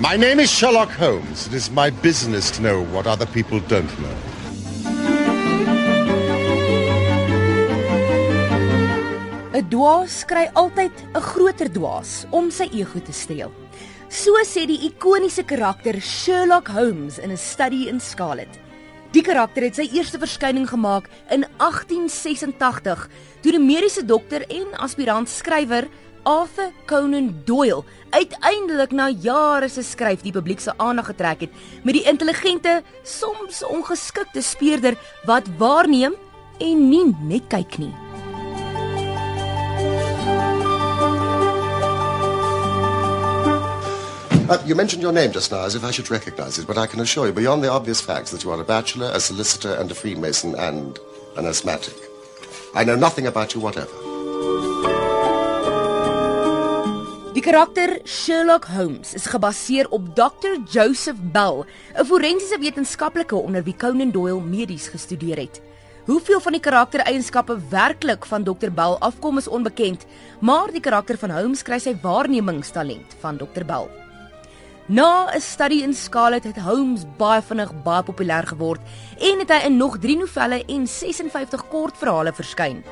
My name is Sherlock Holmes. It is my business to know what other people don't know. 'n Dwaas kry altyd 'n groter dwaas om sy ego te streel. So sê die ikoniese karakter Sherlock Holmes in 'n studie in Scarlet. Die karakter het sy eerste verskyning gemaak in 1886 toe die mediese dokter en aspirant skrywer Arthur Conan Doyle uiteindelik na jare se skryf die publiek se aandag getrek het met die intelligente, soms ongeskikte speurder wat waarneem en nie net kyk nie. Uh, you mentioned your name just now as if I should recognize it, but I can assure you, beyond the obvious facts, that you are a bachelor, a solicitor, and a Freemason, and an asthmatic. I know nothing about you whatever. Karakter Sherlock Holmes is gebaseer op Dr. Joseph Bell, 'n forensiese wetenskaplike onder wie Conan Doyle medies gestudeer het. Hoeveel van die karaktereienskappe werklik van Dr. Bell afkom is onbekend, maar die karakter van Holmes kry sy waarnemingstalent van Dr. Bell. Na 'n studie in Scarlet het Holmes baie vinnig baie populêr geword en het hy in nog 3 novelle en 56 kortverhale verskyn.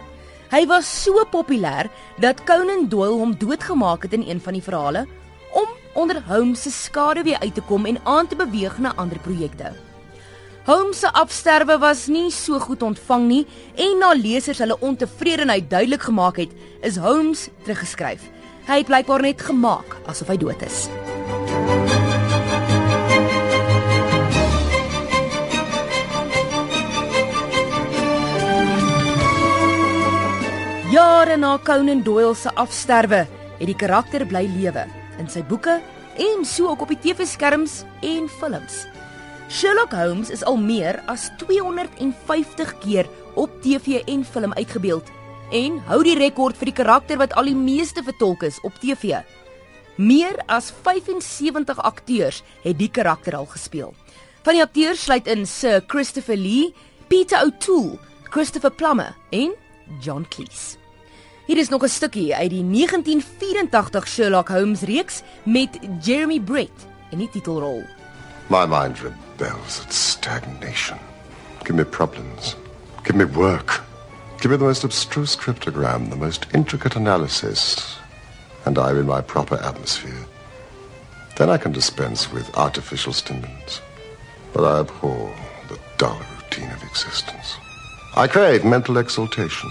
Hy was so populêr dat Conan Doyle hom doodgemaak het in een van die verhale om onder Holmes se skaduwee uit te kom en aan te beweeg na ander projekte. Holmes se afsterwe was nie so goed ontvang nie en na lesers hulle ontevredenheid duidelik gemaak het, is Holmes teruggeskryf. Hy het blykbaar net gemaak asof hy dood is. Jare na Conan Doyle se afsterwe, het die karakter bly lewe in sy boeke en so ook op die TV-skerms en films. Sherlock Holmes is al meer as 250 keer op TV en film uitgebeeld en hou die rekord vir die karakter wat al die meeste vertolk is op TV. Meer as 75 akteurs het die karakter al gespeel. Van die akteurs sluit in Sir Christopher Lee, Peter O'Toole, Christopher Plummer en John Cleese. Hier is nog 'n stukkie uit die 1984 Sherlock Holmes reeks met Jeremy Brett in die titelrol. My mind rebels at stagnation. Give me problems. Give me work. Give me the most abstruse cryptogram, the most intricate analysis, and I'm in my proper atmosphere. Then I can dispense with artificial stimulants. But I abhor the dull routine of existence. I crave mental exaltation.